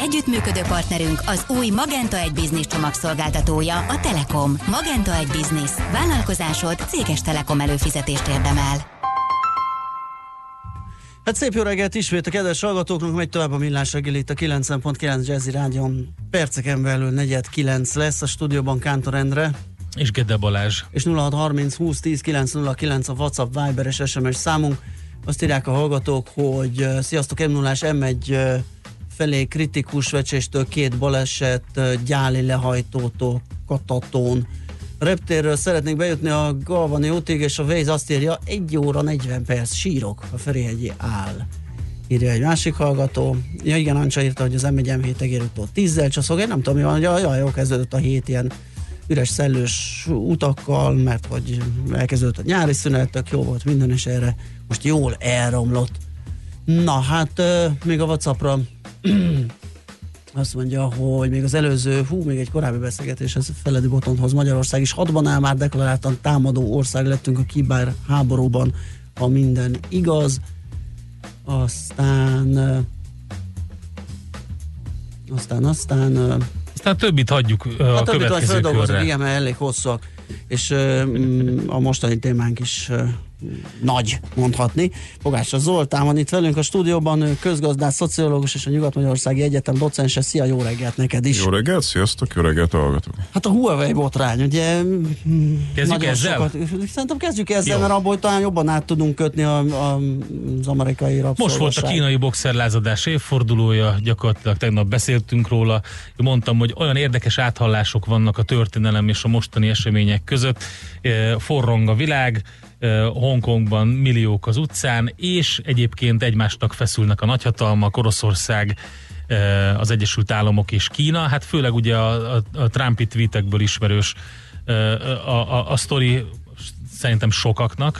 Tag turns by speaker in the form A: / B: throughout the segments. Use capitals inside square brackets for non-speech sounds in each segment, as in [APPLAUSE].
A: Együttműködő partnerünk az új Magenta 1 Business csomagszolgáltatója, a Telekom. Magenta 1 Business. Vállalkozásod céges Telekom előfizetést érdemel.
B: Hát szép jó reggelt ismét a kedves hallgatóknak, megy tovább a millás reggel itt a 90.9 Jazzy Rádion. Perceken belül negyed 9 lesz a stúdióban Kántor Endre.
C: És Gede Balázs.
B: És 0630 20 10 909 a WhatsApp, Viber és SMS számunk. Azt írják a hallgatók, hogy uh, sziasztok m 0 M1 uh, felé kritikus vecséstől két baleset, gyáli lehajtótól, katatón. reptérről szeretnék bejutni a Galvani útig, és a Waze azt írja, 1 óra 40 perc, sírok, a Ferihegyi áll. Írja egy másik hallgató. Ja igen, Ancsa írta, hogy az M1 M7 egérútól 10 csaszog, én nem tudom, mi van, hogy jaj, jó kezdődött a hét ilyen üres szellős utakkal, mert hogy elkezdődött a nyári szünet, tök jó volt minden, és erre most jól elromlott. Na hát, még a Whatsappra [CLEARS THROAT] azt mondja, hogy még az előző, hú, még egy korábbi beszélgetés, ez Feledi Botonhoz Magyarország is hatban áll már deklaráltan támadó ország lettünk a kibár háborúban, ha minden igaz. Aztán aztán, aztán
C: aztán többit hagyjuk a, a többit következő körre.
B: Igen, mert elég hosszúak, és a mostani témánk is nagy, mondhatni. Fogásra Zoltán van itt velünk a stúdióban, közgazdás, szociológus és a Nyugat-Magyarországi Egyetem docense. Szia, jó reggelt neked is!
D: Jó reggelt, sziasztok, jó reggelt hallgatok!
B: Hát a Huawei botrány, ugye...
C: Kezdjük ezzel? Sokat,
B: szerintem kezdjük ezzel, jó. mert abból talán jobban át tudunk kötni a, a, az amerikai
C: Most volt a kínai boxerlázadás évfordulója, gyakorlatilag tegnap beszéltünk róla. Mondtam, hogy olyan érdekes áthallások vannak a történelem és a mostani események között. Forrong a világ, Hongkongban milliók az utcán, és egyébként egymásnak feszülnek a nagyhatalmak, Oroszország, az Egyesült Államok és Kína. Hát főleg ugye a, a, a Trumpi tweetekből ismerős a, a, a sztori szerintem sokaknak,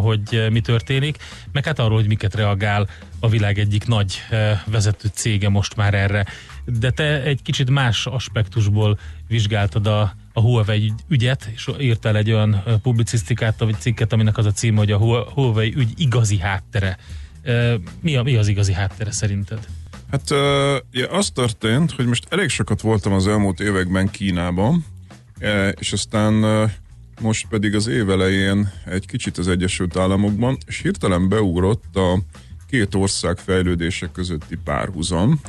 C: hogy mi történik, meg hát arról, hogy miket reagál a világ egyik nagy vezető cége most már erre. De te egy kicsit más aspektusból vizsgáltad a, a Huawei ügyet, és írtál egy olyan publicisztikát, vagy cikket, aminek az a címe, hogy a Huawei ügy igazi háttere. Mi, a, mi az igazi háttere szerinted?
D: Hát ja, az történt, hogy most elég sokat voltam az elmúlt években Kínában, és aztán most pedig az év elején egy kicsit az Egyesült Államokban, és hirtelen beugrott a két ország fejlődése közötti párhuzam,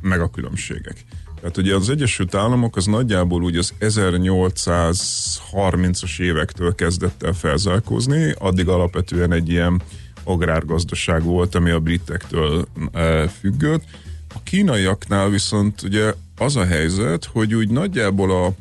D: meg a különbségek. Tehát ugye az Egyesült Államok az nagyjából úgy az 1830-as évektől kezdett el felzárkózni, addig alapvetően egy ilyen agrárgazdaság volt, ami a britektől e, függött. A kínaiaknál viszont ugye az a helyzet, hogy úgy nagyjából a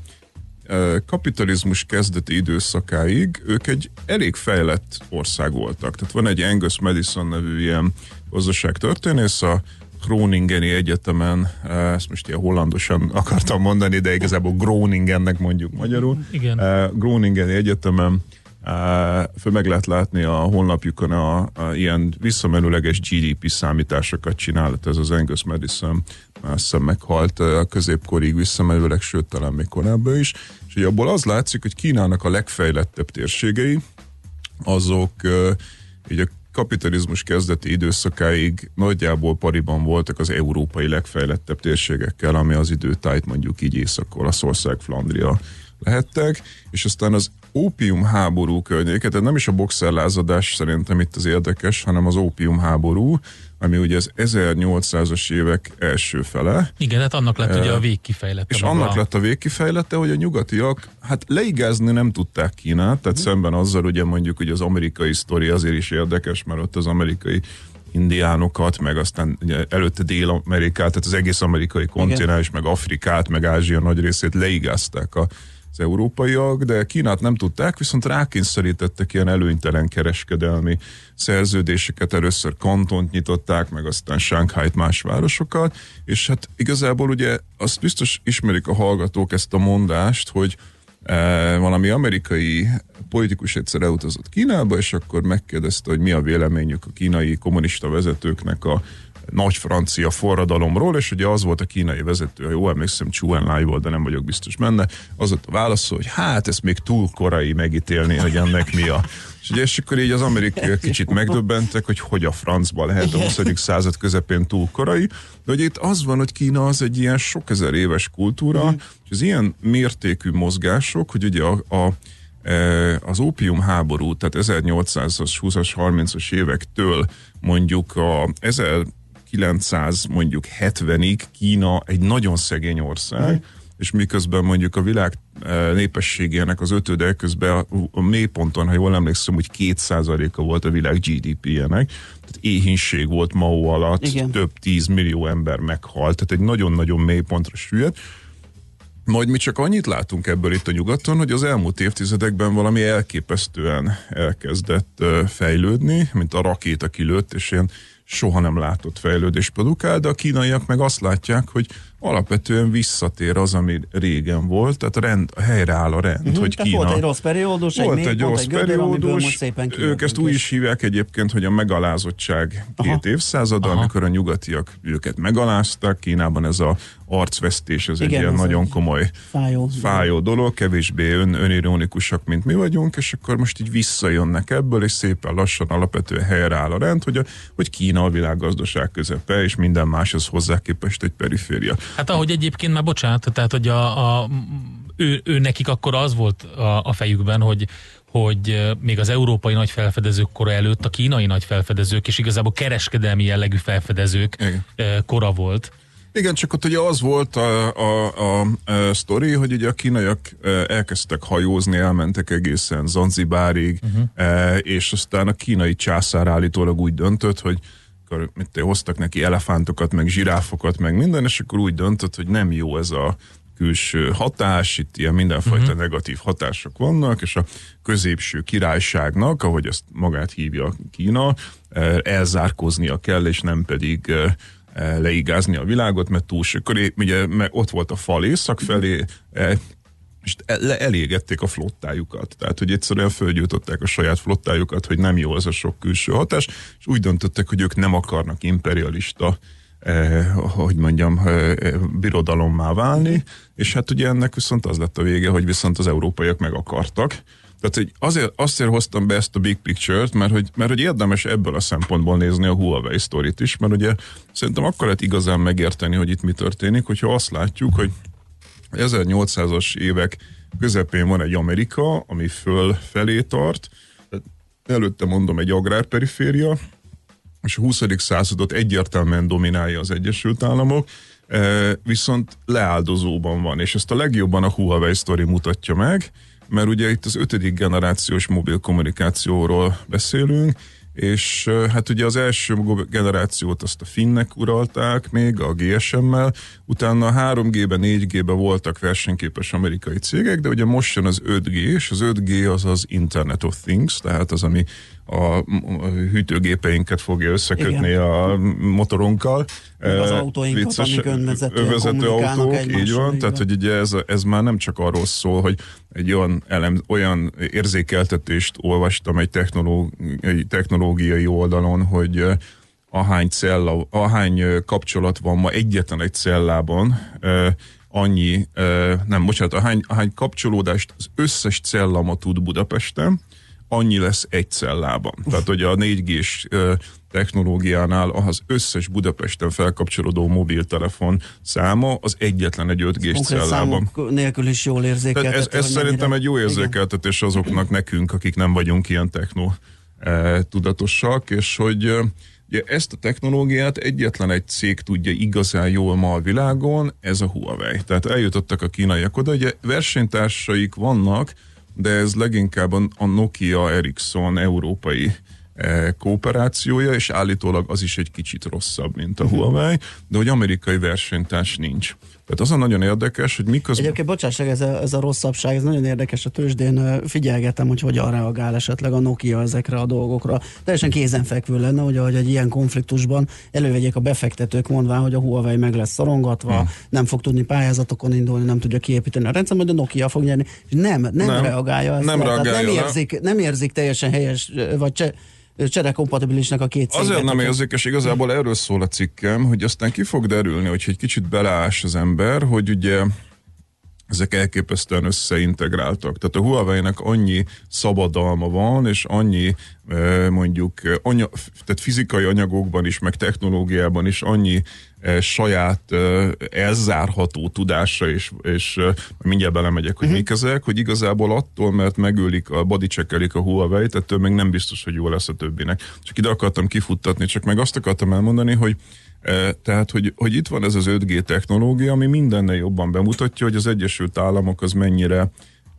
D: e, kapitalizmus kezdeti időszakáig ők egy elég fejlett ország voltak. Tehát van egy Angus Madison nevű ilyen gazdaságtörténész, a Groningeni Egyetemen, eh, ezt most ilyen hollandosan [LAUGHS] akartam mondani, de igazából Groningennek mondjuk magyarul.
C: Igen.
D: Eh, Groningeni Egyetemen eh, föl meg lehet látni a honlapjukon a, a ilyen visszamenőleges GDP számításokat csinálat, ez az Angus Madison azt hiszem meghalt a középkorig visszamenőleg, sőt talán még korábban is, és ugye abból az látszik, hogy Kínának a legfejlettebb térségei, azok így a kapitalizmus kezdeti időszakáig nagyjából pariban voltak az európai legfejlettebb térségekkel, ami az időtájt mondjuk így Észak-Olaszország, Flandria lehettek, és aztán az ópium háború környéke, tehát nem is a boxerlázadás szerintem itt az érdekes, hanem az ópium háború, ami ugye az 1800-as évek első fele.
C: Igen, hát annak lett ugye a végkifejlete.
D: És annak a... lett a végkifejlete, hogy a nyugatiak hát leigázni nem tudták Kínát, tehát uh-huh. szemben azzal ugye mondjuk, hogy az amerikai sztori azért is érdekes, mert ott az amerikai indiánokat, meg aztán előtte Dél-Amerikát, tehát az egész amerikai kontinens, meg Afrikát, meg Ázsia nagy részét leigázták a az európaiak, de Kínát nem tudták, viszont rákényszerítettek ilyen előnytelen kereskedelmi szerződéseket, először kantont nyitották, meg aztán Shanghai-t más városokat, és hát igazából ugye azt biztos ismerik a hallgatók ezt a mondást, hogy e, valami amerikai politikus egyszer elutazott Kínába, és akkor megkérdezte, hogy mi a véleményük a kínai kommunista vezetőknek a nagy francia forradalomról, és ugye az volt a kínai vezető, jó emlékszem, Chu Enlai volt, de nem vagyok biztos benne, az ott a válasz, hogy hát ez még túl korai megítélni, hogy ennek mi a és ugye és akkor így az amerikaiak [LAUGHS] kicsit megdöbbentek, hogy hogy a francba lehet a 20. század közepén túl korai, de hogy itt az van, hogy Kína az egy ilyen sok ezer éves kultúra, mm. és az ilyen mértékű mozgások, hogy ugye a, a e, az ópium háború, tehát 1800-as, 20-as, 30-as évektől mondjuk a 1900 mondjuk 70-ig Kína egy nagyon szegény ország, mm és miközben mondjuk a világ eh, népességének az ötöde közben a, a mélyponton, ha jól emlékszem, hogy kétszázaléka volt a világ GDP-jének, tehát éhínség volt Mao alatt, Igen. több tíz millió ember meghalt, tehát egy nagyon-nagyon mélypontra süllyedt, majd mi csak annyit látunk ebből itt a nyugaton, hogy az elmúlt évtizedekben valami elképesztően elkezdett fejlődni, mint a rakéta kilőtt, és ilyen soha nem látott fejlődés produkál, de a kínaiak meg azt látják, hogy alapvetően visszatér az, ami régen volt, tehát rend, a helyre áll a rend, uh-huh, hogy Kína...
B: Volt egy rossz periódus,
D: volt
B: egy,
D: egy rossz gödör, periódus,
B: szépen
D: ők ezt úgy is hívják egyébként, hogy a megalázottság Aha. két évszázada, Aha. amikor a nyugatiak őket megaláztak, Kínában ez a arcvesztés, ez Igen, egy ilyen nagyon komoly
B: fájó,
D: fájó dolog, kevésbé ön, önironikusak, mint mi vagyunk, és akkor most így visszajönnek ebből, és szépen lassan alapvetően helyre áll a rend, hogy, a, hogy Kína a világgazdaság közepe, és minden más az hozzá képest egy periféria.
C: Hát ahogy egyébként már bocsánat, tehát hogy a, a ő, ő nekik akkor az volt a, a fejükben, hogy, hogy még az európai nagy felfedezők kora előtt a kínai nagy felfedezők, és igazából kereskedelmi jellegű felfedezők Igen. kora volt.
D: Igen, csak ott ugye az volt a, a, a, a sztori, hogy ugye a kínaiak elkezdtek hajózni, elmentek egészen Zanzibárig, uh-huh. és aztán a kínai császár állítólag úgy döntött, hogy akkor mit hoztak neki elefántokat, meg zsiráfokat, meg minden, és akkor úgy döntött, hogy nem jó ez a külső hatás, itt ilyen mindenfajta uh-huh. negatív hatások vannak, és a középső királyságnak, ahogy ezt magát hívja Kína, elzárkoznia kell, és nem pedig leigázni a világot, mert túl akkor ugye ott volt a fal észak felé, és elégették a flottájukat. Tehát, hogy egyszerűen fölgyújtották a saját flottájukat, hogy nem jó az a sok külső hatás, és úgy döntöttek, hogy ők nem akarnak imperialista eh, hogy mondjam, eh, birodalommá válni, és hát ugye ennek viszont az lett a vége, hogy viszont az európaiak meg akartak. Tehát hogy azért, azért hoztam be ezt a big picture-t, mert hogy, mert hogy érdemes ebből a szempontból nézni a Huawei sztorit is, mert ugye szerintem akkor lehet igazán megérteni, hogy itt mi történik, hogyha azt látjuk, hogy 1800-as évek közepén van egy Amerika, ami föl felé tart, előtte mondom egy agrárperiféria, és a 20. századot egyértelműen dominálja az Egyesült Államok, e, viszont leáldozóban van, és ezt a legjobban a Huawei sztori mutatja meg, mert ugye itt az ötödik generációs mobil kommunikációról beszélünk, és hát ugye az első generációt azt a finnek uralták még a GSM-mel, utána a 3G-ben, 4G-ben voltak versenyképes amerikai cégek, de ugye most jön az 5G, és az 5G az az Internet of Things, tehát az, ami a hűtőgépeinket fogja összekötni Igen. a motorunkkal.
B: Meg az autóinkat, Vicces, amik önvezető autók,
D: így van, tehát hogy ugye ez, ez már nem csak arról szól, hogy egy olyan, elem, olyan érzékeltetést olvastam egy technológiai, technológiai oldalon, hogy ahány, cella, ahány kapcsolat van ma egyetlen egy cellában, annyi, nem, bocsánat, ahány, ahány kapcsolódást az összes cellama tud Budapesten, annyi lesz egy cellában. Tehát, hogy a 4G-s technológiánál az összes Budapesten felkapcsolódó mobiltelefon száma az egyetlen egy 5G-s cellában.
B: nélkül is jól érzékeltető.
D: Ez, ez szerintem mennyire... egy jó érzékeltetés azoknak nekünk, akik nem vagyunk ilyen techno tudatosak, és hogy Ugye ezt a technológiát egyetlen egy cég tudja igazán jól ma a világon, ez a Huawei. Tehát eljutottak a kínaiak oda, ugye versenytársaik vannak, de ez leginkább a Nokia Ericsson európai eh, kooperációja, és állítólag az is egy kicsit rosszabb, mint a Huawei, de hogy amerikai versenytárs nincs. Tehát az a nagyon érdekes, hogy miközben...
B: Egyébként bocsáss, ez a, ez a rosszabbság, ez nagyon érdekes a tőzsdén, figyelgetem, hogy hogyan reagál esetleg a Nokia ezekre a dolgokra. Teljesen kézenfekvő lenne, hogy, hogy egy ilyen konfliktusban elővegyék a befektetők mondván, hogy a Huawei meg lesz szorongatva, hmm. nem fog tudni pályázatokon indulni, nem tudja kiépíteni a rendszer, majd a Nokia fog nyerni. És nem, nem, nem reagálja ezt.
D: Nem, reagálja,
B: nem, érzik, nem érzik teljesen helyes, vagy cse, cserekompatibilisnek a két
D: céget. Azért nem érzékes, igazából erről szól a cikkem, hogy aztán ki fog derülni, hogy egy kicsit beleás az ember, hogy ugye ezek elképesztően összeintegráltak. Tehát a Huawei-nek annyi szabadalma van, és annyi mondjuk anya, tehát fizikai anyagokban is, meg technológiában is annyi saját elzárható tudása, és, és mindjárt belemegyek, hogy uh-huh. mik ezek, hogy igazából attól, mert megölik, a bodycheckelik a Huawei-t, ettől még nem biztos, hogy jó lesz a többinek. Csak ide akartam kifuttatni, csak meg azt akartam elmondani, hogy tehát, hogy, hogy itt van ez az 5G technológia, ami mindennél jobban bemutatja, hogy az Egyesült Államok az mennyire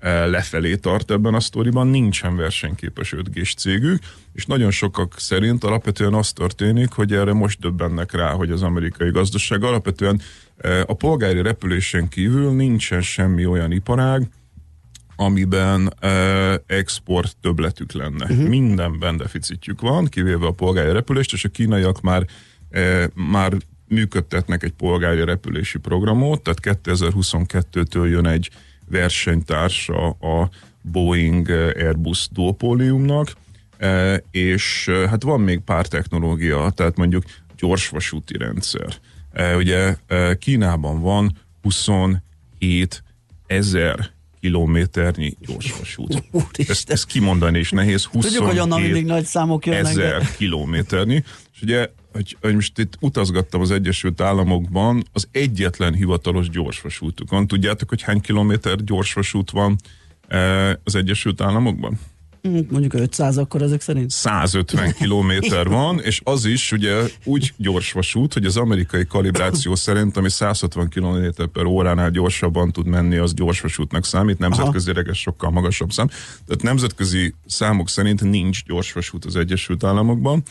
D: lefelé tart ebben a sztoriban, nincsen versenyképes 5G-s cégük, és nagyon sokak szerint alapvetően az történik, hogy erre most döbbennek rá, hogy az amerikai gazdaság alapvetően a polgári repülésen kívül nincsen semmi olyan iparág, amiben uh, export többletük lenne. Uh-huh. Mindenben deficitjük van, kivéve a polgári repülést, és a kínaiak már már működtetnek egy polgári repülési programot, tehát 2022-től jön egy versenytársa a Boeing Airbus duopóliumnak, és hát van még pár technológia, tehát mondjuk gyorsvasúti rendszer. Ugye Kínában van 27 ezer kilométernyi gyorsvasút. Ezt, ezt kimondani is nehéz. 27
B: Tudjuk, hogy onnan mindig nagy számok jönnek.
D: Ezer de... kilométernyi. És ugye hogy, hogy most itt utazgattam az Egyesült Államokban, az egyetlen hivatalos gyorsvasútukon. Tudjátok, hogy hány kilométer gyorsvasút van e, az Egyesült Államokban?
B: Hm, mondjuk 500 akkor ezek szerint?
D: 150 [LAUGHS] kilométer van, és az is ugye úgy gyorsvasút, hogy az amerikai kalibráció szerint, ami 160 km per óránál gyorsabban tud menni, az gyorsvasútnak számít, nemzetközileg ez sokkal magasabb szám. Tehát nemzetközi számok szerint nincs gyorsvasút az Egyesült Államokban,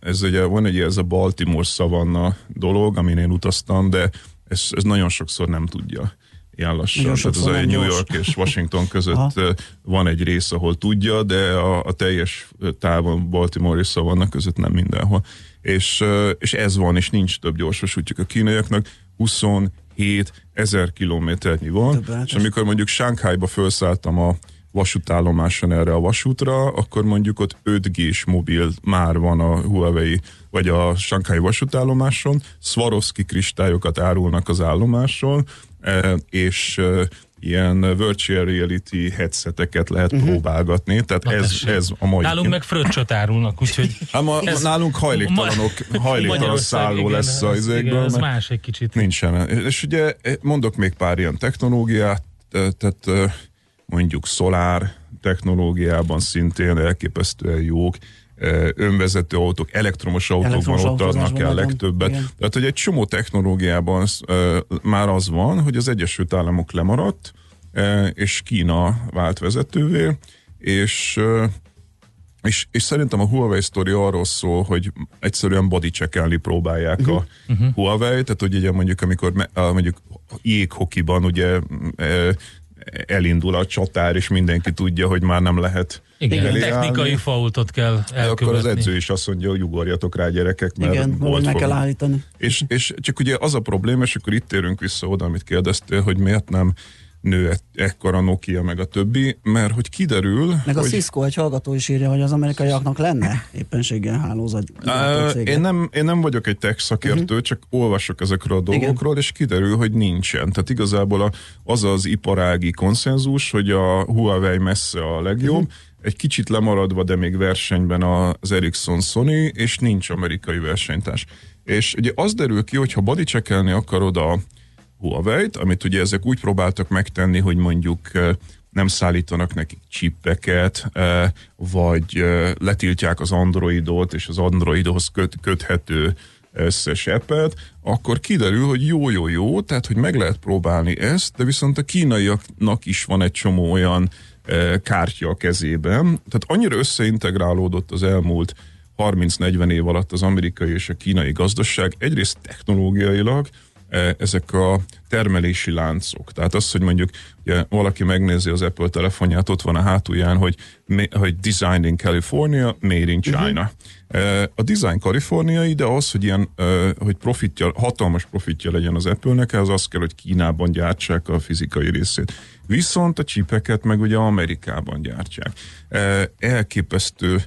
D: ez ugye van egy ez a Baltimore szavanna dolog, amin én utaztam, de ez, ez nagyon sokszor nem tudja ilyen lassan. Tehát ez a New York és Washington között van egy rész, ahol tudja, de a, a teljes távon Baltimore és Savannah között nem mindenhol. És, és ez van, és nincs több gyorsvasútjuk a kínaiaknak. 27 ezer kilométernyi van, Többet. és amikor mondjuk Shanghai-ba felszálltam a vasútállomáson erre a vasútra, akkor mondjuk ott 5G-s mobil már van a Huawei vagy a Shanghai vasútállomáson, Swarovski kristályokat árulnak az állomáson, e, és e, ilyen virtual reality headseteket lehet uh-huh. próbálgatni, tehát ez, ez a mai.
C: Nálunk meg fröccsöt árulnak, úgyhogy...
D: Hát ma, ez nálunk hajléktalanok, hajléktalan szálló igen, lesz az
C: izékből. Ez más egy kicsit.
D: Nincsen. És ugye mondok még pár ilyen technológiát, tehát mondjuk szolár technológiában szintén elképesztően jók, önvezető autók, elektromos autókban ott adnak el legtöbbet. Igen. Tehát, hogy egy csomó technológiában uh, már az van, hogy az Egyesült Államok lemaradt, uh, és Kína vált vezetővé, és és, és szerintem a Huawei sztori arról szól, hogy egyszerűen body checkelni próbálják uh-huh. a uh-huh. Huawei, tehát hogy ugye mondjuk amikor mondjuk jéghokiban ugye elindul a csatár, és mindenki tudja, hogy már nem lehet
C: igen, Igen technikai faultot kell elkövetni.
D: Akkor az edző is azt mondja, hogy ugorjatok rá gyerekek, mert
B: Igen, volt meg kell állítani.
D: És, és csak ugye az a probléma, és akkor itt térünk vissza oda, amit kérdeztél, hogy miért nem nő e- ekkora Nokia, meg a többi, mert hogy kiderül...
B: Meg
D: hogy...
B: a Cisco egy hallgató is írja, hogy az amerikaiaknak lenne éppenséggel hálózat.
D: én, nem, én nem vagyok egy tech szakértő, uh-huh. csak olvasok ezekről a dolgokról, Igen. és kiderül, hogy nincsen. Tehát igazából a, az az iparági konszenzus, hogy a Huawei messze a legjobb, uh-huh. egy kicsit lemaradva, de még versenyben az Ericsson Sony, és nincs amerikai versenytárs. És ugye az derül ki, hogy ha body akarod a Huawei-t, amit ugye ezek úgy próbáltak megtenni, hogy mondjuk nem szállítanak nekik csippeket, vagy letiltják az Androidot, és az Androidhoz köt, köthető összes appet, akkor kiderül, hogy jó-jó-jó, tehát hogy meg lehet próbálni ezt, de viszont a kínaiaknak is van egy csomó olyan kártya a kezében, tehát annyira összeintegrálódott az elmúlt 30-40 év alatt az amerikai és a kínai gazdaság, egyrészt technológiailag, ezek a termelési láncok. Tehát az, hogy mondjuk ugye, valaki megnézi az Apple telefonját, ott van a hátulján, hogy, hogy Designed in California, Made in China. Uh-huh. A design kaliforniai, de az, hogy ilyen, hogy profitja, hatalmas profitja legyen az Apple-nek, az az kell, hogy Kínában gyártsák a fizikai részét. Viszont a csipeket meg ugye Amerikában gyártják. Elképesztő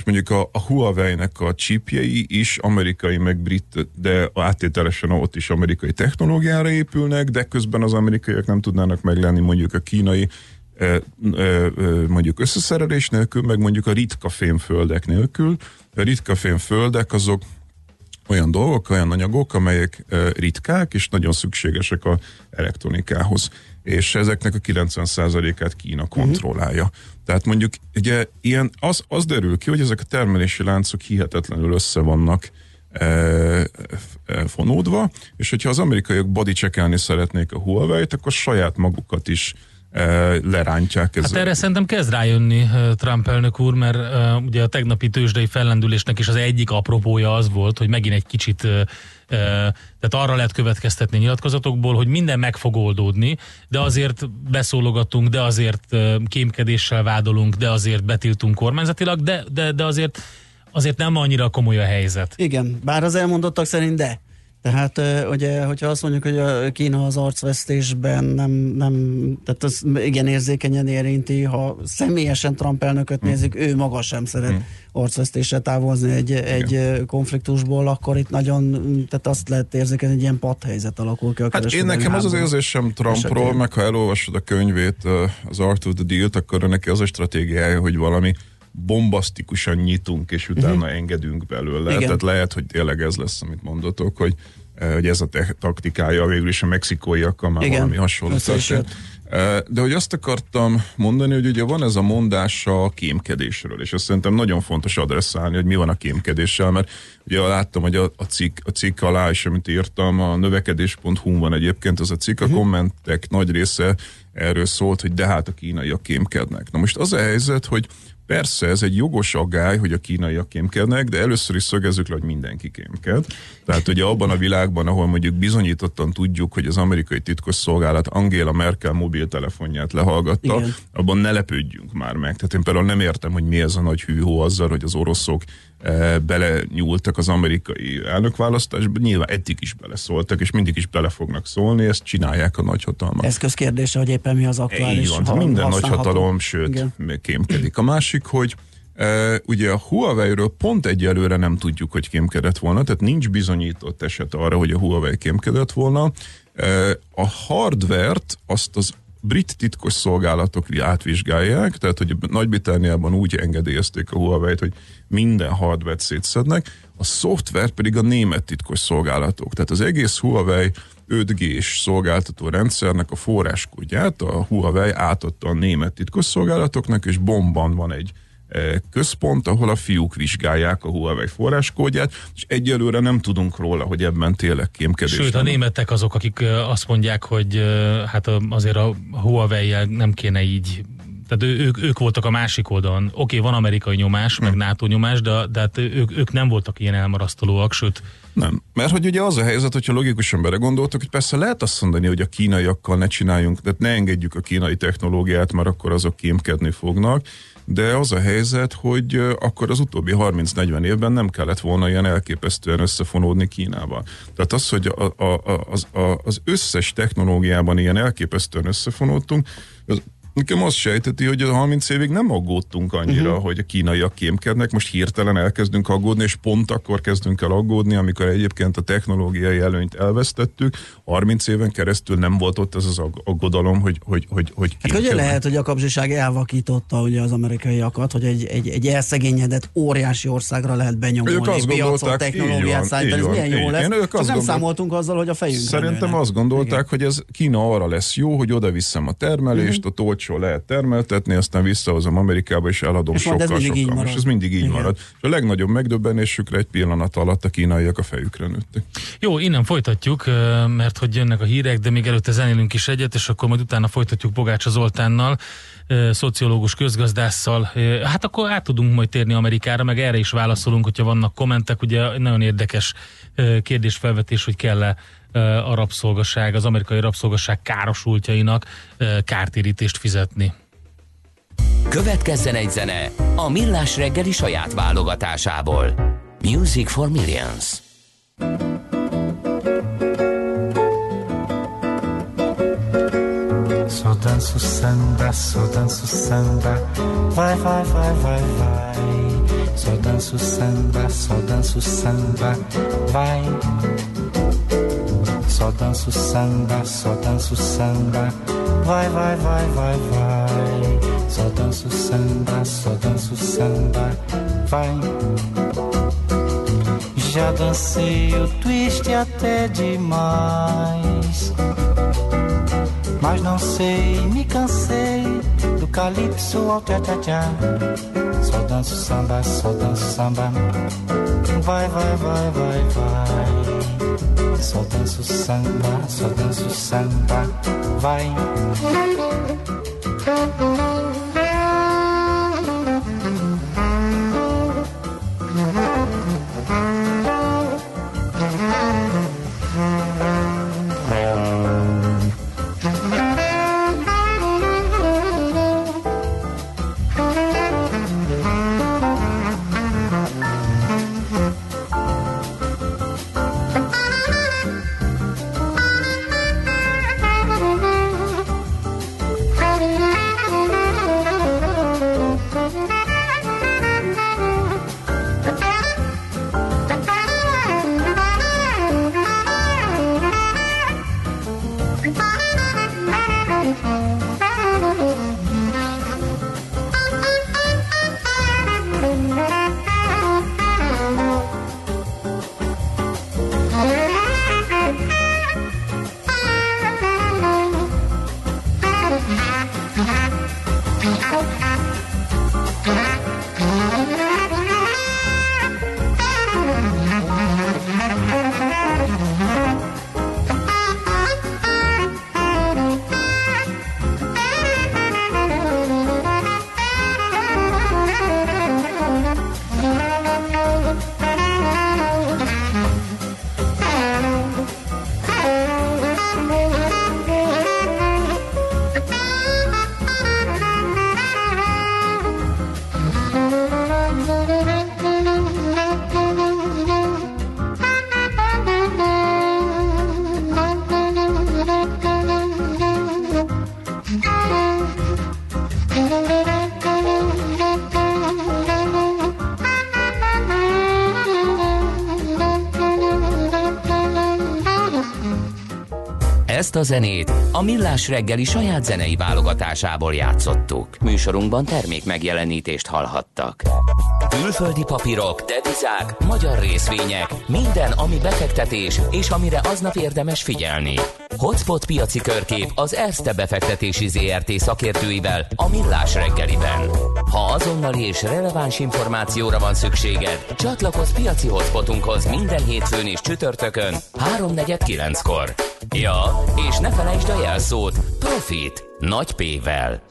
D: és mondjuk a, a Huawei-nek a chipjei is amerikai, meg brit, de áttételesen ott is amerikai technológiára épülnek, de közben az amerikaiak nem tudnának meglenni mondjuk a kínai mondjuk összeszerelés nélkül, meg mondjuk a ritka fémföldek nélkül. A ritka fémföldek azok olyan dolgok, olyan anyagok, amelyek ritkák és nagyon szükségesek a elektronikához. És ezeknek a 90%-át Kína kontrollálja. Uh-huh. Tehát mondjuk ugye ilyen, az, az derül ki, hogy ezek a termelési láncok hihetetlenül össze vannak e, e, fonódva, és hogyha az amerikaiak body szeretnék a Huawei-t, akkor saját magukat is lerántják.
C: Ez hát erre szerintem kezd rájönni Trump elnök úr, mert ugye a tegnapi tőzsdei fellendülésnek is az egyik apropója az volt, hogy megint egy kicsit tehát arra lehet következtetni nyilatkozatokból, hogy minden meg fog oldódni, de azért beszólogatunk, de azért kémkedéssel vádolunk, de azért betiltunk kormányzatilag, de, de, de azért azért nem annyira komoly a helyzet.
B: Igen, bár az elmondottak szerint de. Tehát ugye, hogyha azt mondjuk, hogy a Kína az arcvesztésben nem, nem tehát az igen érzékenyen érinti, ha személyesen Trump elnököt hmm. nézzük, ő maga sem szeret hmm. arcvesztésre távozni egy, egy konfliktusból, akkor itt nagyon, tehát azt lehet érzékelni, hogy ilyen padhelyzet alakul ki a
D: Hát én nekem az az érzésem Trumpról, meg ha elolvasod a könyvét, az Art of the Deal-t, akkor neki az a stratégiája, hogy valami bombasztikusan nyitunk, és utána uh-huh. engedünk belőle. Igen. Tehát lehet, hogy tényleg ez lesz, amit mondotok, hogy, eh, hogy ez a te- taktikája végül is a mexikóiakkal már Igen. valami hasonló történt. Eh, de hogy azt akartam mondani, hogy ugye van ez a mondás a kémkedésről, és azt szerintem nagyon fontos adresszálni, hogy mi van a kémkedéssel, mert ugye láttam, hogy a, a, cikk, a cikk alá is, amit írtam, a növekedés.hu van egyébként az a cikk, a uh-huh. kommentek nagy része erről szólt, hogy de hát a kínaiak kémkednek. Na most az a helyzet, hogy Persze, ez egy jogos aggály, hogy a kínaiak kémkednek, de először is szögezzük le, hogy mindenki kémked. Tehát ugye abban a világban, ahol mondjuk bizonyítottan tudjuk, hogy az amerikai titkos szolgálat Angela Merkel mobiltelefonját lehallgatta, Igen. abban ne lepődjünk már meg. Tehát én például nem értem, hogy mi ez a nagy hűhó azzal, hogy az oroszok bele nyúltak az amerikai elnökválasztásba. Nyilván eddig is beleszóltak, és mindig is bele fognak szólni, ezt csinálják a nagyhatalmak.
B: Eszközkérdése, hogy éppen mi az aktuális.
D: Így van, minden nagyhatalom, sőt, Igen. kémkedik. A másik, hogy Uh, ugye a Huawei-ről pont egyelőre nem tudjuk, hogy kémkedett volna, tehát nincs bizonyított eset arra, hogy a Huawei kémkedett volna. Uh, a hardvert azt az brit titkos szolgálatok átvizsgálják, tehát hogy Nagy-Britániában úgy engedélyezték a Huawei-t, hogy minden hardvert szétszednek, a szoftvert pedig a német titkos szolgálatok. Tehát az egész Huawei 5G-s szolgáltató rendszernek a forráskódját a Huawei átadta a német titkos szolgálatoknak, és bomban van egy központ, ahol a fiúk vizsgálják a Huawei forráskódját, és egyelőre nem tudunk róla, hogy ebben tényleg kémkedés.
C: Sőt, a németek azok, akik azt mondják, hogy hát azért a huawei nem kéne így tehát ők, ők voltak a másik oldalon. Oké, okay, van amerikai nyomás, meg NATO nyomás, de, de hát ők, ők nem voltak ilyen elmarasztalóak, sőt...
D: Nem, mert hogy ugye az a helyzet, hogyha logikusan belegondoltak, hogy persze lehet azt mondani, hogy a kínaiakkal ne csináljunk, tehát ne engedjük a kínai technológiát, mert akkor azok kémkedni fognak, de az a helyzet, hogy akkor az utóbbi 30-40 évben nem kellett volna ilyen elképesztően összefonódni Kínával. Tehát az, hogy a, a, az, a, az összes technológiában ilyen elképesztően összefonódtunk, az Nekem azt sejteti, hogy a 30 évig nem aggódtunk annyira, uh-huh. hogy a kínaiak kémkednek, most hirtelen elkezdünk aggódni, és pont akkor kezdünk el aggódni, amikor egyébként a technológiai előnyt elvesztettük. 30 éven keresztül nem volt ott ez az aggodalom, hogy hogy hogy, hogy
B: hát ugye lehet, hogy a kapcsiság elvakította ugye az amerikaiakat, hogy egy, egy, egy elszegényedett óriási országra lehet benyomulni ők azt piacot, technológiát szállítani, ez milyen jó lesz. Én ők azt nem számoltunk azzal, hogy a fejünk.
D: Szerintem azt gondolták, Igen. hogy ez Kína arra lesz jó, hogy oda viszem a termelést, uh-huh. a olcsó lehet termeltetni, aztán visszahozom Amerikába, és eladom és sokkal, ez sokkal. Marad. És ez mindig így Igen. marad. És a legnagyobb megdöbbenésükre egy pillanat alatt a kínaiak a fejükre nőttek.
C: Jó, innen folytatjuk, mert hogy jönnek a hírek, de még előtte zenélünk is egyet, és akkor majd utána folytatjuk Bogácsa Zoltánnal, szociológus közgazdásszal. Hát akkor át tudunk majd térni Amerikára, meg erre is válaszolunk, hogyha vannak kommentek. Ugye nagyon érdekes kérdésfelvetés, hogy kell-e a rabszolgaság, az amerikai rabszolgaság károsultjainak kártérítést fizetni.
E: Következzen egy zene a Millás reggeli saját válogatásából. Music for Millions.
F: Só danço samba, só danço samba, vai, vai, vai, vai, vai. Só danço samba, só danço samba, vai. Só danço samba, só danço samba, vai, vai, vai, vai, vai. Só danço samba, só danço samba, vai. Já dancei o twist até demais. Mas não sei, me cansei do calypso ao tchá-tchá-tchá. Só danço samba, só danço samba. Vai, vai, vai, vai, vai. Só danço samba, só danço samba. Vai.
E: Zenét a Millás reggeli saját zenei válogatásából játszottuk. Műsorunkban termék megjelenítést hallhattak. Külföldi papírok, devizák, magyar részvények, minden, ami befektetés és amire aznap érdemes figyelni. Hotspot piaci körkép az Erste befektetési ZRT szakértőivel a Millás reggeliben. Ha azonnali és releváns információra van szükséged, csatlakozz piaci hotspotunkhoz minden hétfőn és csütörtökön 3.49-kor. Ja, és ne felejtsd a jelszót Profit nagy P-vel.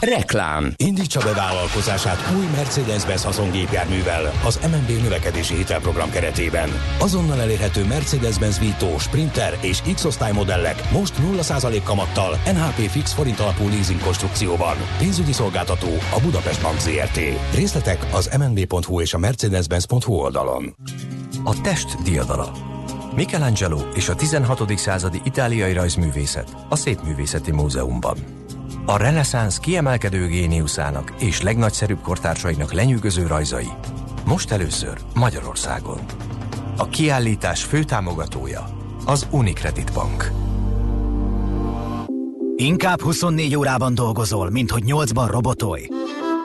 E: Reklám.
G: Indítsa be vállalkozását új Mercedes-Benz haszongépjárművel az MNB növekedési hitelprogram keretében. Azonnal elérhető Mercedes-Benz Vito, Sprinter és X-osztály modellek most 0% kamattal NHP fix forint alapú leasing konstrukcióban. Pénzügyi szolgáltató a Budapest Bank ZRT. Részletek az mnb.hu és a mercedes-benz.hu oldalon.
H: A test diadala. Michelangelo és a 16. századi itáliai rajzművészet a Szépművészeti Múzeumban. A reneszánsz kiemelkedő géniuszának és legnagyszerűbb kortársainak lenyűgöző rajzai. Most először Magyarországon. A kiállítás főtámogatója az Unicredit Bank.
I: Inkább 24 órában dolgozol, mint hogy 8-ban robotolj.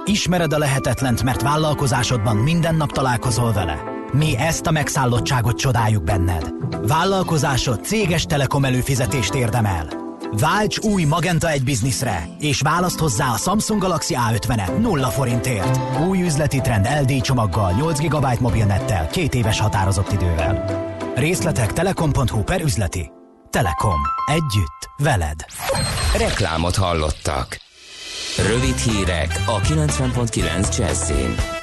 I: Ismered a lehetetlent, mert vállalkozásodban minden nap találkozol vele. Mi ezt a megszállottságot csodáljuk benned. Vállalkozásod céges telekom előfizetést érdemel. Válts új Magenta egy bizniszre, és választ hozzá a Samsung Galaxy A50-et 0 forintért. Új üzleti trend LD csomaggal, 8 GB mobilnettel, két éves határozott idővel. Részletek telekom.hu per üzleti. Telekom. Együtt. Veled.
E: Reklámot hallottak. Rövid hírek a 90.9 Jazzin.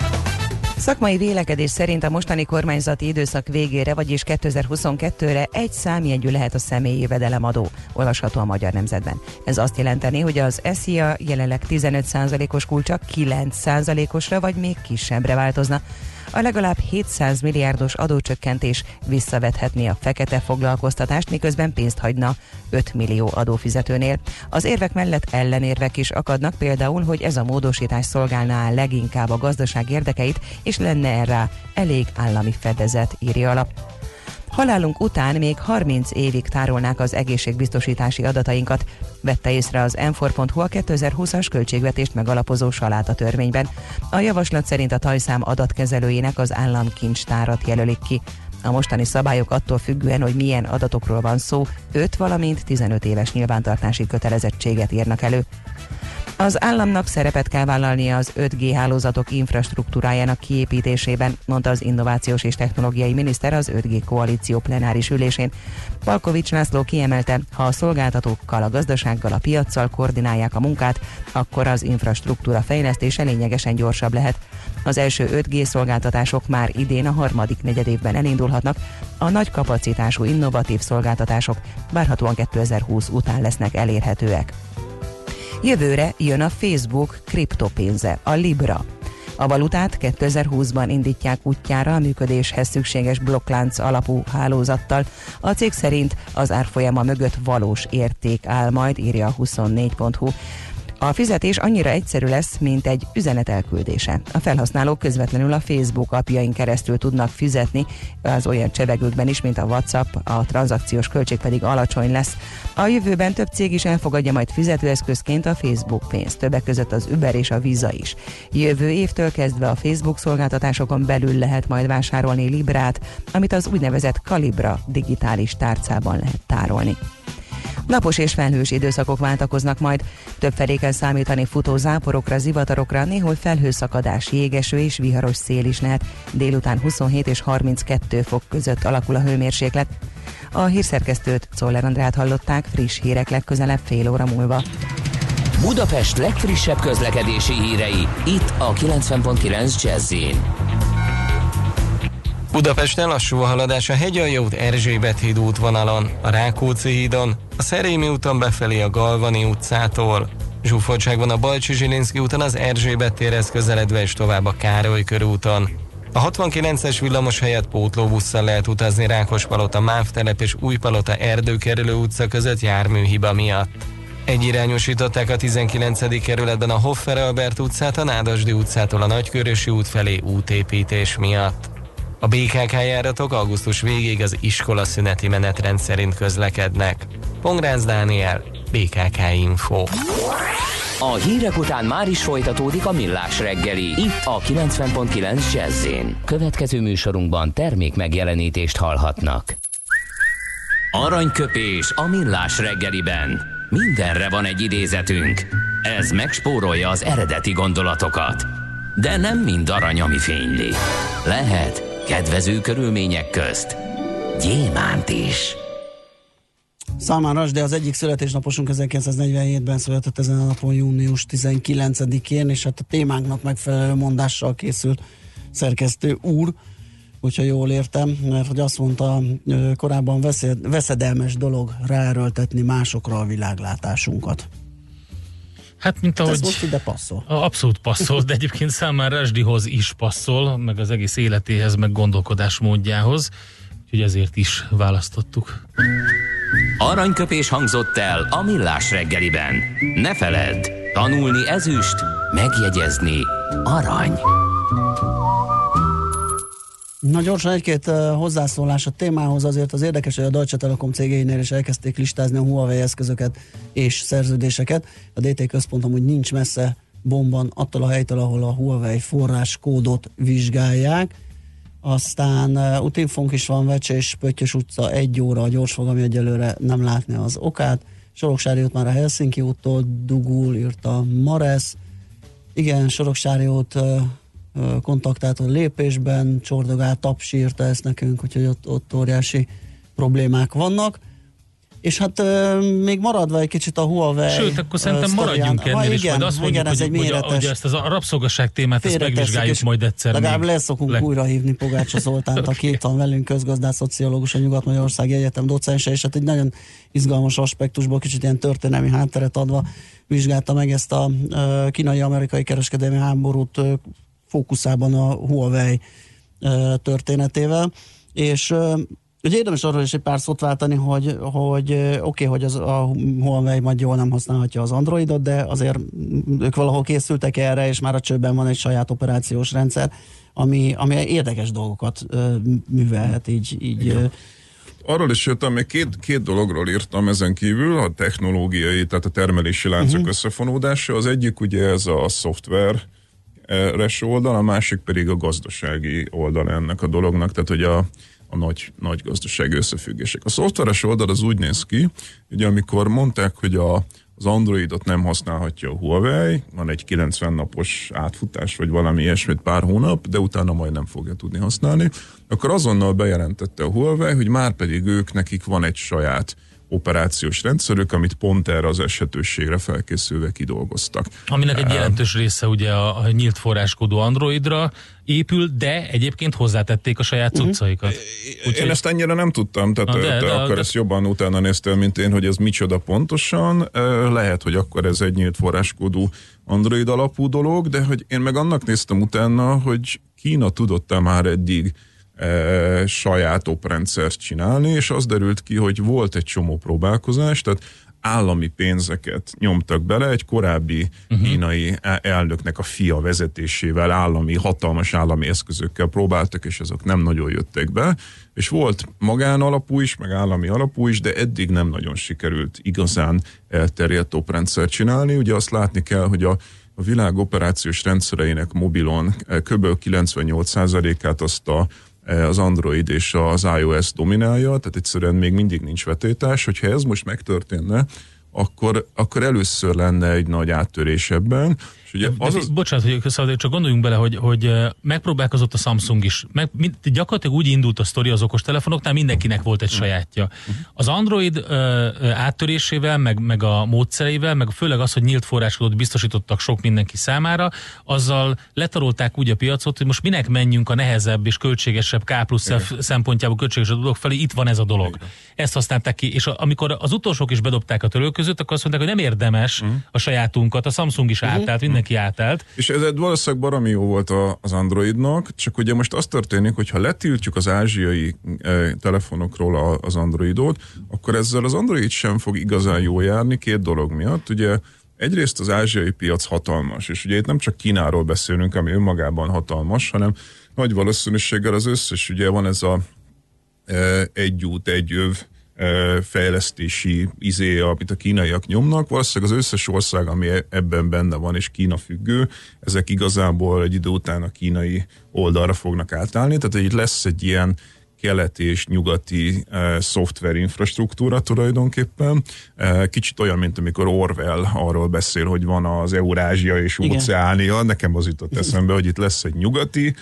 J: Szakmai vélekedés szerint a mostani kormányzati időszak végére, vagyis 2022-re egy számjegyű lehet a személyi jövedelemadó, olvasható a Magyar Nemzetben. Ez azt jelenteni, hogy az SZIA jelenleg 15%-os kulcsa 9%-osra vagy még kisebbre változna a legalább 700 milliárdos adócsökkentés visszavethetné a fekete foglalkoztatást, miközben pénzt hagyna 5 millió adófizetőnél. Az érvek mellett ellenérvek is akadnak, például, hogy ez a módosítás szolgálná leginkább a gazdaság érdekeit, és lenne erre elég állami fedezet, írja alap. Halálunk után még 30 évig tárolnák az egészségbiztosítási adatainkat, vette észre az m4.hu a 2020-as költségvetést megalapozó saláta törvényben. A javaslat szerint a tajszám adatkezelőjének az államkincstárat jelölik ki. A mostani szabályok attól függően, hogy milyen adatokról van szó, 5 valamint 15 éves nyilvántartási kötelezettséget írnak elő. Az államnak szerepet kell vállalnia az 5G hálózatok infrastruktúrájának kiépítésében, mondta az innovációs és technológiai miniszter az 5G koalíció plenáris ülésén. Palkovics László kiemelte, ha a szolgáltatókkal, a gazdasággal, a piaccal koordinálják a munkát, akkor az infrastruktúra fejlesztése lényegesen gyorsabb lehet. Az első 5G szolgáltatások már idén a harmadik negyedévben elindulhatnak, a nagy kapacitású innovatív szolgáltatások várhatóan 2020 után lesznek elérhetőek. Jövőre jön a Facebook kriptopénze, a Libra. A valutát 2020-ban indítják útjára a működéshez szükséges blokklánc alapú hálózattal. A cég szerint az árfolyama mögött valós érték áll majd, írja a 24.hu. A fizetés annyira egyszerű lesz, mint egy üzenet elküldése. A felhasználók közvetlenül a Facebook apjain keresztül tudnak fizetni az olyan csevegőkben is, mint a WhatsApp, a tranzakciós költség pedig alacsony lesz. A jövőben több cég is elfogadja majd fizetőeszközként a Facebook pénzt, többek között az Uber és a Visa is. Jövő évtől kezdve a Facebook szolgáltatásokon belül lehet majd vásárolni Librát, amit az úgynevezett Calibra digitális tárcában lehet tárolni. Napos és felhős időszakok váltakoznak majd. Több felé kell számítani futó záporokra, zivatarokra, néhol felhőszakadás, jégeső és viharos szél is lehet. Délután 27 és 32 fok között alakul a hőmérséklet. A hírszerkesztőt Czoller Andrát hallották, friss hírek legközelebb fél óra múlva.
E: Budapest legfrissebb közlekedési hírei, itt a 90.9 jazz
K: Budapesten lassú a haladás a Hegyalja út Erzsébet híd útvonalon, a Rákóczi hídon, a Szerémi úton befelé a Galvani utcától. Zsúfoltság van a Balcsi Zsilinszki úton az Erzsébet térhez közeledve és tovább a Károly körúton. A 69-es villamos helyett pótlóbusszal lehet utazni Rákospalota, Mávtelep és Újpalota erdőkerülő utca között járműhiba miatt. Egyirányosították a 19. kerületben a Hoffer Albert utcát a Nádasdi utcától a Nagykörösi út felé útépítés miatt. A BKK járatok augusztus végéig az iskola szüneti menetrend szerint közlekednek. Pongrácz Dániel, BKK Info.
E: A hírek után már is folytatódik a millás reggeli. Itt a 90.9 jazz Következő műsorunkban termék megjelenítést hallhatnak. Aranyköpés a millás reggeliben. Mindenre van egy idézetünk. Ez megspórolja az eredeti gondolatokat. De nem mind arany, ami fényli. Lehet kedvező körülmények közt gyémánt is.
B: Salman de az egyik születésnaposunk 1947-ben született ezen a napon június 19-én, és hát a témánknak megfelelő mondással készült szerkesztő úr, hogyha jól értem, mert hogy azt mondta, korábban veszedelmes dolog ráerőltetni másokra a világlátásunkat.
C: Hát, mint ahogy... Ez
B: most ide passzol.
C: Abszolút passzol, de egyébként számára Resdihoz is passzol, meg az egész életéhez, meg gondolkodásmódjához, úgyhogy ezért is választottuk.
E: Aranyköpés hangzott el a millás reggeliben. Ne feledd, tanulni ezüst, megjegyezni arany.
B: Na gyorsan egy-két hozzászólás a témához, azért az érdekes, hogy a Deutsche Telekom cégeinél is elkezdték listázni a Huawei eszközöket és szerződéseket. A DT központ amúgy nincs messze bomban attól a helytől, ahol a Huawei forráskódot vizsgálják. Aztán uh, Utinfunk is van, Vecse és Pöttyös utca egy óra, a gyorsfogami egyelőre nem látni az okát. Soroksári út már a Helsinki úttól dugul, írta Mares. Igen, Soroksári út uh, kontaktátor lépésben, csordogál, tapsírta ezt nekünk, úgyhogy ott, ott óriási problémák vannak. És hát még maradva egy kicsit a Huawei
C: Sőt, akkor szerintem maradjunk ennél,
B: Ha, igen,
C: majd azt mondjuk,
B: igen, ez
C: hogy,
B: egy méretes
C: hogy ezt az a rabszolgasság témát ezt megvizsgáljuk majd egyszer
B: Legalább
C: még.
B: lesz szokunk
C: Le-
B: újra hívni Pogácsa [LAUGHS] Zoltánt, aki itt van velünk, közgazdás, szociológus, a Nyugat-Magyarországi Egyetem docense, és hát egy nagyon izgalmas aspektusból, kicsit ilyen történelmi hátteret adva vizsgálta meg ezt a kínai-amerikai kereskedelmi háborút fókuszában a Huawei történetével, és Ugye érdemes arról is egy pár szót váltani, hogy, hogy oké, okay, hogy az, a Huawei majd jól nem használhatja az Androidot, de azért ők valahol készültek erre, és már a csőben van egy saját operációs rendszer, ami, ami érdekes dolgokat ö, művelhet így, így ö,
D: Arról is jöttem, még két, két dologról írtam ezen kívül, a technológiai, tehát a termelési láncok uh-huh. összefonódása. Az egyik ugye ez a szoftver res oldal, a másik pedig a gazdasági oldal ennek a dolognak, tehát hogy a, a nagy, nagy gazdasági összefüggések. A szoftveres oldal az úgy néz ki, hogy amikor mondták, hogy a, az Androidot nem használhatja a Huawei, van egy 90 napos átfutás, vagy valami ilyesmit pár hónap, de utána majd nem fogja tudni használni, akkor azonnal bejelentette a Huawei, hogy már pedig ők, nekik van egy saját operációs rendszerük, amit pont erre az esetőségre felkészülve kidolgoztak.
C: Aminek egy jelentős része ugye a, a nyílt forráskodó Androidra épül, de egyébként hozzátették a saját cuccaikat.
D: Úgyhogy... Én ezt ennyire nem tudtam, tehát
C: Na,
D: de, te
C: de-
D: akkor
C: de-
D: ezt jobban utána néztél, mint én, hogy ez micsoda pontosan. Lehet, hogy akkor ez egy nyílt forráskódú Android alapú dolog, de hogy én meg annak néztem utána, hogy Kína tudott-e már eddig e, saját oprendszert csinálni, és az derült ki, hogy volt egy csomó próbálkozás, tehát állami pénzeket nyomtak bele, egy korábbi uh-huh. kínai e- elnöknek a fia vezetésével állami, hatalmas állami eszközökkel próbáltak, és azok nem nagyon jöttek be, és volt magán alapú is, meg állami alapú is, de eddig nem nagyon sikerült igazán elterjedt oprendszer csinálni. Ugye azt látni kell, hogy a a világ operációs rendszereinek mobilon eh, kb. 98%-át azt a, az Android és az iOS dominálja, tehát egyszerűen még mindig nincs vetétás. Hogyha ez most megtörténne, akkor, akkor először lenne egy nagy áttörés ebben. És ugye
C: Az, az... Bocsánat, hogy szóval csak gondoljunk bele, hogy, hogy megpróbálkozott a Samsung is. Meg, mind, gyakorlatilag úgy indult a sztori az okostelefonoknál, mindenkinek volt egy sajátja. Az Android ö, áttörésével, meg, meg a módszereivel, meg főleg az, hogy nyílt forráskodót biztosítottak sok mindenki számára, azzal letarolták úgy a piacot, hogy most minek menjünk a nehezebb és költségesebb K plusz F szempontjából költségesebb dolog felé, itt van ez a dolog. Ezt használták ki, és a, amikor az utolsók is bedobták a között, akkor azt mondták, hogy nem érdemes a sajátunkat, a Samsung is átállt, mindenki átállt.
D: És ez egy valószínűleg baromi jó volt a, az Androidnak, csak ugye most az történik, hogy ha letiltjuk az ázsiai e, telefonokról a, az Androidot, akkor ezzel az Android sem fog igazán jól járni két dolog miatt. Ugye egyrészt az ázsiai piac hatalmas, és ugye itt nem csak Kínáról beszélünk, ami önmagában hatalmas, hanem nagy valószínűséggel az összes, ugye van ez a e, egy út, egy öv fejlesztési izé, amit a kínaiak nyomnak. Valószínűleg az összes ország, ami e- ebben benne van, és Kína függő, ezek igazából egy idő után a kínai oldalra fognak átállni. Tehát itt lesz egy ilyen keleti és nyugati e, szoftver infrastruktúra tulajdonképpen. E, kicsit olyan, mint amikor Orwell arról beszél, hogy van az Eurázsia és
B: Igen.
D: óceánia. Nekem az jutott eszembe, hogy itt lesz egy nyugati,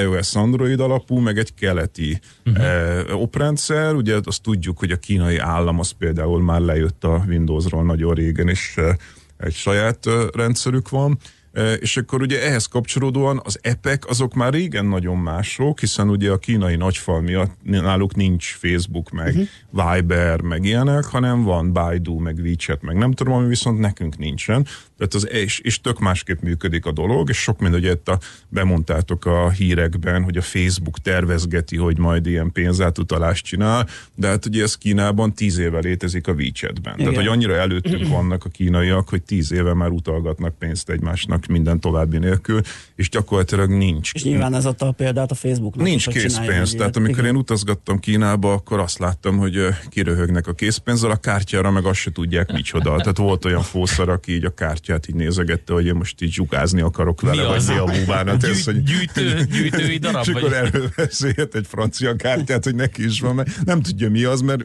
D: iOS Android alapú, meg egy keleti uh-huh. oprendszer. Ugye azt tudjuk, hogy a kínai állam az például már lejött a Windowsról nagyon régen, és eh, egy saját eh, rendszerük van. Eh, És akkor ugye ehhez kapcsolódóan az epek azok már régen nagyon mások, hiszen ugye a kínai nagyfal miatt náluk nincs Facebook, meg uh-huh. Viber, meg ilyenek, hanem van Baidu, meg WeChat, meg nem tudom, ami viszont nekünk nincsen. Tehát az, és, és tök másképp működik a dolog, és sok minden, ugye itt a, bemondtátok a hírekben, hogy a Facebook tervezgeti, hogy majd ilyen pénzátutalást csinál, de hát ugye ez Kínában tíz éve létezik a WeChatben. Igen. Tehát, hogy annyira előttünk [CLEARS THROAT] vannak a kínaiak, hogy tíz éve már utalgatnak pénzt egymásnak minden további nélkül, és gyakorlatilag nincs.
B: És nyilván ez adta a példát a Facebooknak.
D: Nincs készpénz, tehát amikor
B: Igen.
D: én utazgattam Kínába, akkor azt láttam, hogy kiröhögnek a készpénzzel, a kártyára meg azt se tudják micsoda. Tehát volt olyan fószar, aki így a kártyát így nézegette, hogy én most így zsukázni akarok vele,
C: Mi
D: vagy mi a búbánat. Ez, hogy...
C: Gyűjtő, [LAUGHS] gyűjtői darab?
D: És akkor előveszi egy francia kártyát, hogy neki is van, mert nem tudja mi az, mert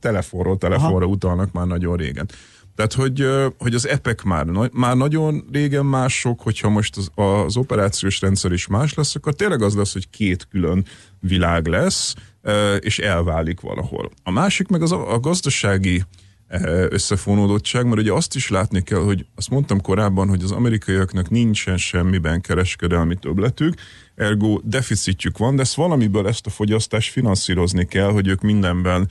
D: telefonról telefonra Aha. utalnak már nagyon régen. Tehát, hogy, hogy az epek már, már nagyon régen mások, hogyha most az, az operációs rendszer is más lesz, akkor tényleg az lesz, hogy két külön világ lesz, és elválik valahol. A másik meg az a, a gazdasági összefonódottság, mert ugye azt is látni kell, hogy azt mondtam korábban, hogy az amerikaiaknak nincsen semmiben kereskedelmi többletük, ergo deficitjük van, de ezt valamiből ezt a fogyasztást finanszírozni kell, hogy ők mindenben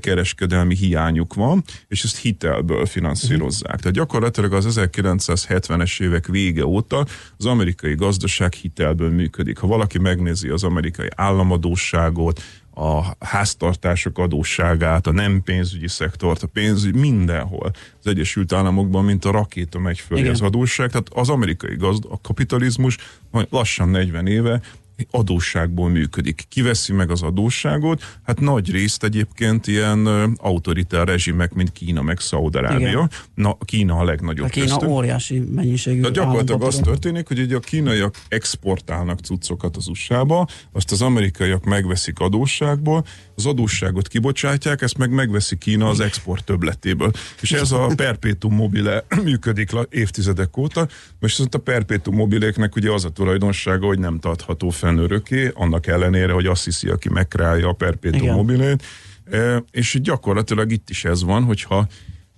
D: kereskedelmi hiányuk van, és ezt hitelből finanszírozzák. Tehát gyakorlatilag az 1970-es évek vége óta az amerikai gazdaság hitelből működik. Ha valaki megnézi az amerikai államadóságot, a háztartások adósságát, a nem pénzügyi szektort, a pénzügy mindenhol. Az Egyesült Államokban, mint a rakéta megy fölé Igen. az adósság. Tehát az amerikai gazd, a kapitalizmus lassan 40 éve adósságból működik. Kiveszi meg az adósságot? Hát nagy részt egyébként ilyen autoritár rezsimek, mint Kína meg Szaudarábia. Na, Kína a legnagyobb. A
B: Kína köztük. óriási mennyiségű.
D: De gyakorlatilag az történik, hogy ugye a kínaiak exportálnak cuccokat az USA-ba, azt az amerikaiak megveszik adósságból, az adósságot kibocsátják, ezt meg megveszi Kína az export többletéből. És ez a perpetuum mobile [COUGHS] működik évtizedek óta, most a perpetuum mobiléknek ugye az a tulajdonsága, hogy nem tartható fenn örökké, annak ellenére, hogy azt hiszi, aki megkreálja a perpetuum mobilét. E, és gyakorlatilag itt is ez van, hogyha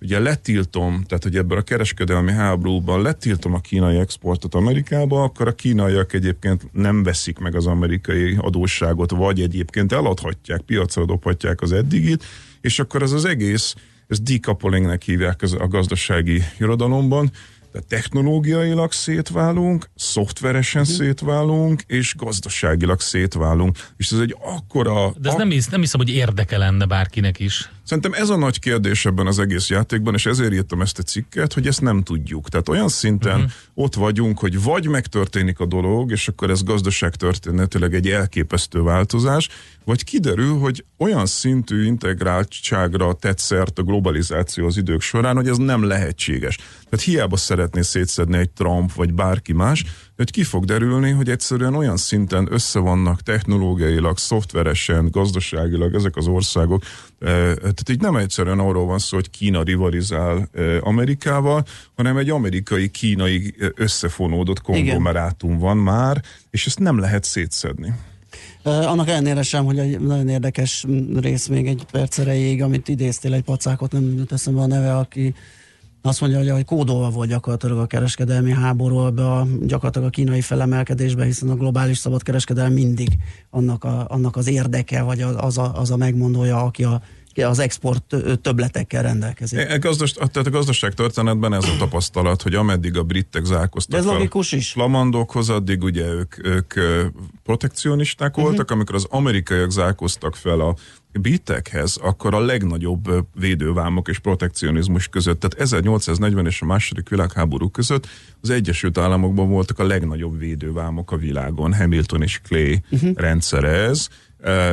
D: ugye letiltom, tehát hogy ebből a kereskedelmi háborúban letiltom a kínai exportot Amerikába, akkor a kínaiak egyébként nem veszik meg az amerikai adósságot, vagy egyébként eladhatják, piacra dobhatják az eddigit, és akkor ez az egész, ez decouplingnek hívják a gazdasági irodalomban, de technológiailag szétválunk, szoftveresen uh-huh. szétválunk, és gazdaságilag szétválunk. És ez egy akkora...
C: De ez ak- nem, hisz, nem hiszem, hogy érdeke lenne bárkinek is.
D: Szerintem ez a nagy kérdés ebben az egész játékban, és ezért írtam ezt a cikket, hogy ezt nem tudjuk. Tehát olyan szinten uh-huh. ott vagyunk, hogy vagy megtörténik a dolog, és akkor ez gazdaságtörténetileg egy elképesztő változás, vagy kiderül, hogy olyan szintű integráltságra tett szert a globalizáció az idők során, hogy ez nem lehetséges. Tehát hiába szeretné szétszedni egy Trump vagy bárki más, hogy ki fog derülni, hogy egyszerűen olyan szinten össze vannak technológiailag, szoftveresen, gazdaságilag ezek az országok. Tehát így nem egyszerűen arról van szó, hogy Kína rivalizál Amerikával, hanem egy amerikai-kínai összefonódott konglomerátum van már, és ezt nem lehet szétszedni.
B: Annak ellenére sem, hogy egy nagyon érdekes rész még egy perc erejéig, amit idéztél egy pacákot, nem jut eszembe a neve, aki azt mondja, hogy, hogy kódolva volt gyakorlatilag a kereskedelmi háború, be a, gyakorlatilag a kínai felemelkedésbe, hiszen a globális szabadkereskedelem mindig annak, a, annak az érdeke, vagy az a, az a megmondója, aki a az export többletekkel rendelkezik.
D: A, gazdas, tehát a gazdaság történetben ez a tapasztalat, hogy ameddig a britek zárkoztak
B: ez logikus is.
D: flamandokhoz, addig ugye ők, ők protekcionisták uh-huh. voltak, amikor az amerikaiak zárkoztak fel a britekhez, akkor a legnagyobb védővámok és protekcionizmus között, tehát 1840 és a második világháború között az Egyesült Államokban voltak a legnagyobb védővámok a világon, Hamilton és Clay uh-huh. rendszere ez,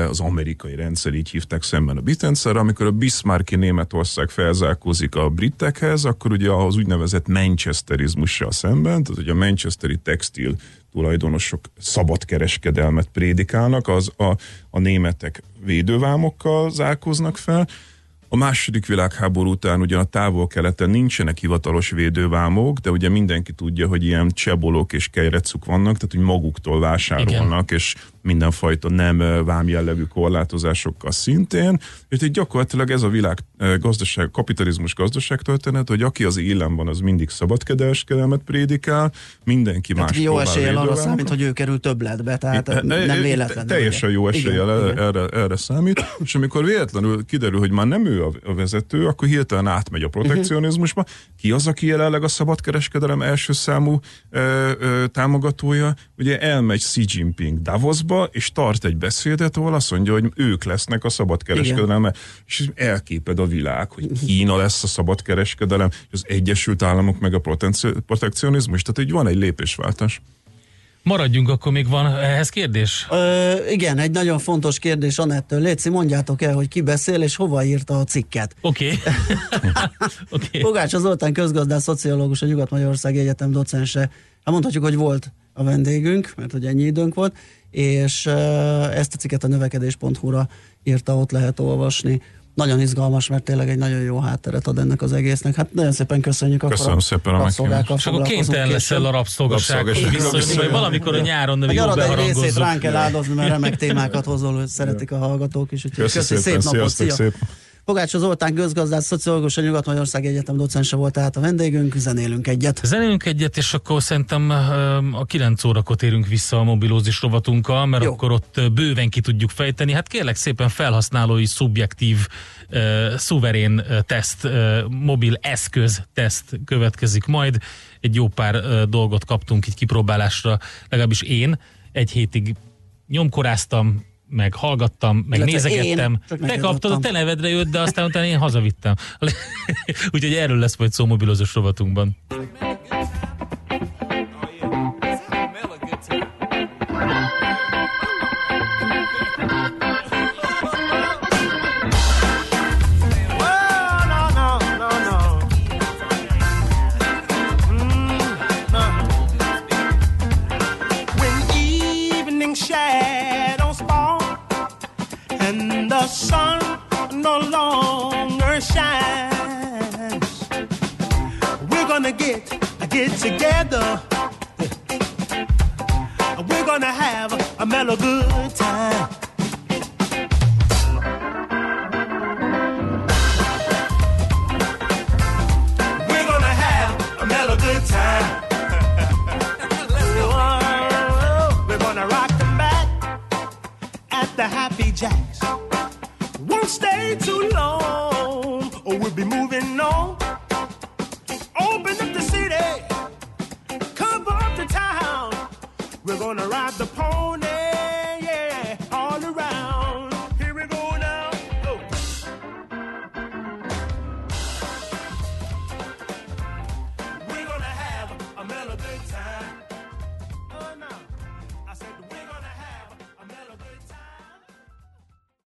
D: az amerikai rendszer, így hívták szemben a brit amikor a Bismarcki Németország felzárkózik a britekhez, akkor ugye az úgynevezett Manchesterizmussal szemben, tehát ugye a Manchesteri textil tulajdonosok szabad kereskedelmet prédikálnak, az a, a németek védővámokkal zárkóznak fel, a második világháború után ugyan a távol-keleten nincsenek hivatalos védővámok, de ugye mindenki tudja, hogy ilyen csebolok és kejrecuk vannak, tehát hogy maguktól vásárolnak, Igen. és mindenfajta nem vámjellegű korlátozásokkal szintén, és így gyakorlatilag ez a világ gazdaság, kapitalizmus gazdaság történet, hogy aki az élen van, az mindig szabadkereskedelmet prédikál, mindenki tehát más
B: jó eséllyel arra számít, hogy ő kerül többletbe, tehát e, nem véletlenül.
D: Teljesen jó eséllyel erre, erre, erre számít, és amikor véletlenül kiderül, hogy már nem ő a vezető, akkor hirtelen átmegy a protekcionizmusba. Ki az, aki jelenleg a szabadkereskedelem első számú ö, ö, támogatója? Ugye elmegy Xi Jinping Davosba, és tart egy beszédet, ahol azt mondja, hogy ők lesznek a szabadkereskedelem, és elképed a világ, hogy Kína lesz a szabadkereskedelem, és az Egyesült Államok meg a protekcionizmus. Tehát így van egy lépésváltás.
C: Maradjunk, akkor még van ehhez kérdés?
B: Ö, igen, egy nagyon fontos kérdés Anettől. Léci, mondjátok el, hogy ki beszél, és hova írta a cikket.
C: Oké. [LAUGHS] Okay.
B: okay. Fogács Zoltán közgazdás, szociológus, a Nyugat-Magyarországi Egyetem docense. Hát mondhatjuk, hogy volt a vendégünk, mert hogy ennyi időnk volt, és ezt a cikket a növekedés.hu-ra írta, ott lehet olvasni nagyon izgalmas, mert tényleg egy nagyon jó hátteret ad ennek az egésznek. Hát nagyon szépen köszönjük.
D: Köszönöm
B: akkor
D: szépen a
B: rabszolgákkal
C: És akkor kénytelen leszel a visszajönni, vagy valamikor a nyáron
B: Egy
C: jól
B: egy részét ránk kell áldozni, mert remek [LAUGHS] témákat hozol, hogy szeretik a hallgatók is.
D: Köszi, szépen,
B: szép napot, szia! Pogácsa Zoltán közgazdász, szociológus, a Nyugat-Magyarország Egyetem docense volt tehát a vendégünk, zenélünk egyet.
C: Zenélünk egyet, és akkor szerintem a 9 órakor térünk vissza a mobilózis rovatunkkal, mert
B: Jó.
C: Akkor ott bőven ki tudjuk fejteni. Hát kérlek szépen felhasználói szubjektív, szuverén teszt, mobil eszköz teszt következik majd. Egy jó pár dolgot kaptunk így kipróbálásra, legalábbis én egy hétig nyomkoráztam, meg hallgattam, meg
B: Illetve
C: nézegettem.
B: én
C: Te kaptad, a te nevedre jött, de aztán utána én hazavittem. [LAUGHS] Úgyhogy erről lesz majd szó mobilozós rovatunkban.